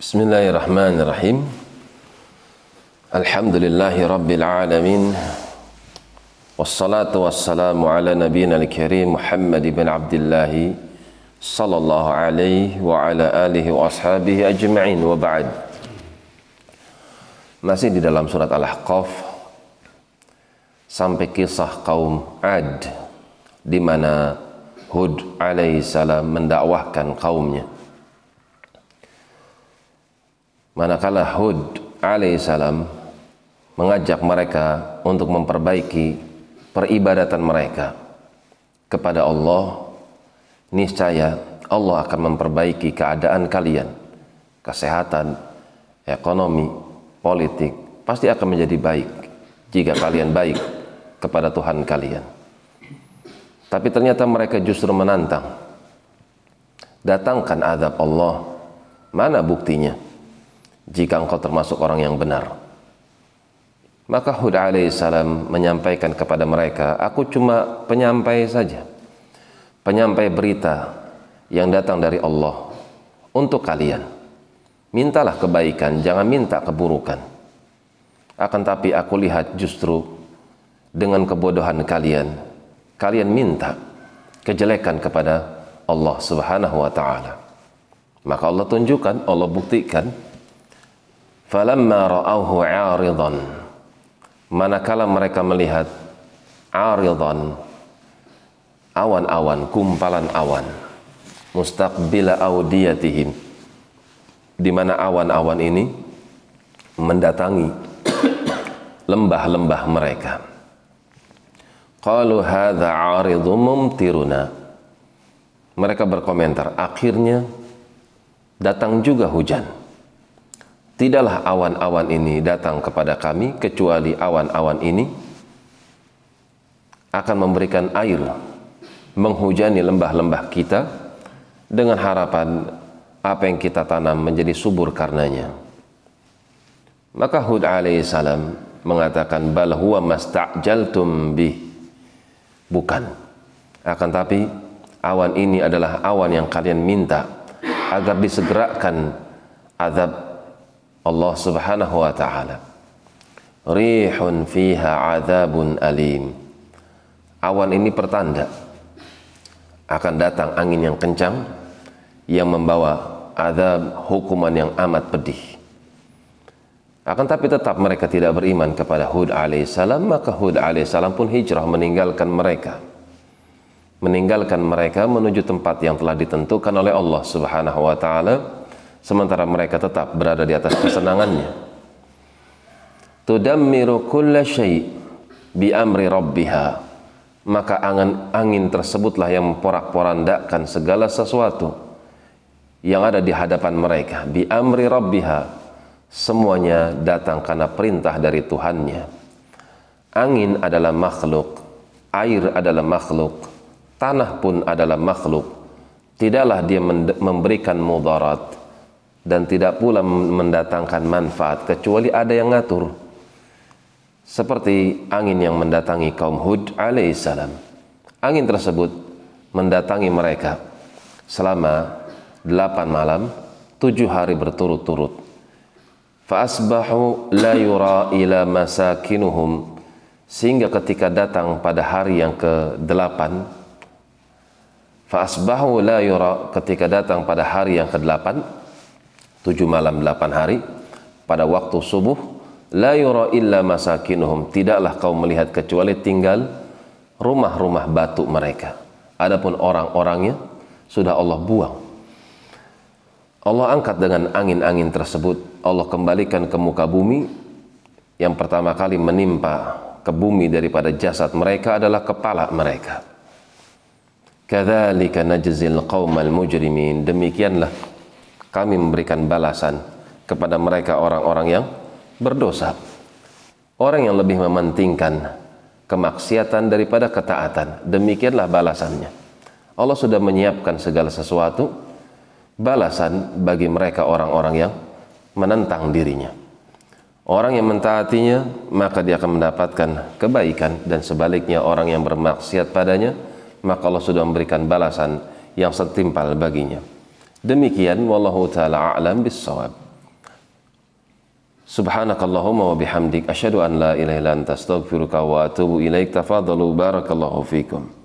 بسم الله الرحمن الرحيم الحمد لله رب العالمين والصلاة والسلام على نبينا الكريم محمد بن عبد الله صلى الله عليه وعلى آله وأصحابه أجمعين وبعد Masih di dalam surat Al-Ahqaf. Sampai kisah kaum Ad di mana Hud alaihissalam mendakwahkan kaumnya. Manakala Hud alaihissalam mengajak mereka untuk memperbaiki peribadatan mereka kepada Allah, niscaya Allah akan memperbaiki keadaan kalian, kesehatan, ekonomi, politik, pasti akan menjadi baik jika kalian baik kepada Tuhan kalian. Tapi ternyata mereka justru menantang. Datangkan azab Allah. Mana buktinya? Jika engkau termasuk orang yang benar. Maka Hud alaihissalam menyampaikan kepada mereka, aku cuma penyampai saja. Penyampai berita yang datang dari Allah untuk kalian. Mintalah kebaikan, jangan minta keburukan. Akan tapi aku lihat justru dengan kebodohan kalian, kalian minta kejelekan kepada Allah Subhanahu wa taala. Maka Allah tunjukkan, Allah buktikan falamma ra'awhu 'aridan manakala mereka melihat 'aridan awan-awan, kumpalan awan mustaqbila audiyatihim di mana awan-awan ini mendatangi lembah-lembah mereka Qalu hadza 'aridun mumtiruna. Mereka berkomentar, akhirnya datang juga hujan. Tidaklah awan-awan ini datang kepada kami kecuali awan-awan ini akan memberikan air menghujani lembah-lembah kita dengan harapan apa yang kita tanam menjadi subur karenanya. Maka Hud alaihissalam mengatakan bal huwa masta'jaltum bih Bukan. Akan tapi awan ini adalah awan yang kalian minta agar disegerakan azab Allah Subhanahu wa taala. Rihun fiha azabun alim. Awan ini pertanda akan datang angin yang kencang yang membawa azab hukuman yang amat pedih. Akan tapi tetap mereka tidak beriman kepada Hud alaihissalam, maka Hud alaihissalam pun hijrah meninggalkan mereka. Meninggalkan mereka menuju tempat yang telah ditentukan oleh Allah Subhanahu wa taala, sementara mereka tetap berada di atas kesenangannya. Tudammiru kulla syai' bi amri rabbiha. Maka angin, angin tersebutlah yang memporak-porandakan segala sesuatu yang ada di hadapan mereka bi amri rabbiha semuanya datang karena perintah dari Tuhannya. Angin adalah makhluk, air adalah makhluk, tanah pun adalah makhluk. Tidaklah dia memberikan mudarat dan tidak pula mendatangkan manfaat kecuali ada yang ngatur. Seperti angin yang mendatangi kaum Hud alaihissalam. Angin tersebut mendatangi mereka selama delapan malam, tujuh hari berturut-turut Fa'asbahu la yura ila masakinuhum sehingga ketika datang pada hari yang ke-8 Fa'asbahu la yura ketika datang pada hari yang ke-8 7 malam 8 hari pada waktu subuh la yura illa masakinuhum. Tidaklah kau melihat kecuali tinggal rumah-rumah batu mereka. Adapun orang-orangnya sudah Allah buang. Allah angkat dengan angin-angin tersebut. Allah kembalikan ke muka bumi. Yang pertama kali menimpa ke bumi daripada jasad mereka adalah kepala mereka. Kadzalika najzil qaumal mujrimin. Demikianlah kami memberikan balasan kepada mereka orang-orang yang berdosa orang yang lebih mementingkan kemaksiatan daripada ketaatan demikianlah balasannya Allah sudah menyiapkan segala sesuatu balasan bagi mereka orang-orang yang menentang dirinya. Orang yang mentaatinya maka dia akan mendapatkan kebaikan dan sebaliknya orang yang bermaksiat padanya maka Allah sudah memberikan balasan yang setimpal baginya. Demikian wallahu taala a'lam bissawab. Subhanakallahumma wa bihamdik asyhadu an la ilaha illa anta astaghfiruka wa atubu ilaik. Tafadhalu barakallahu fikum.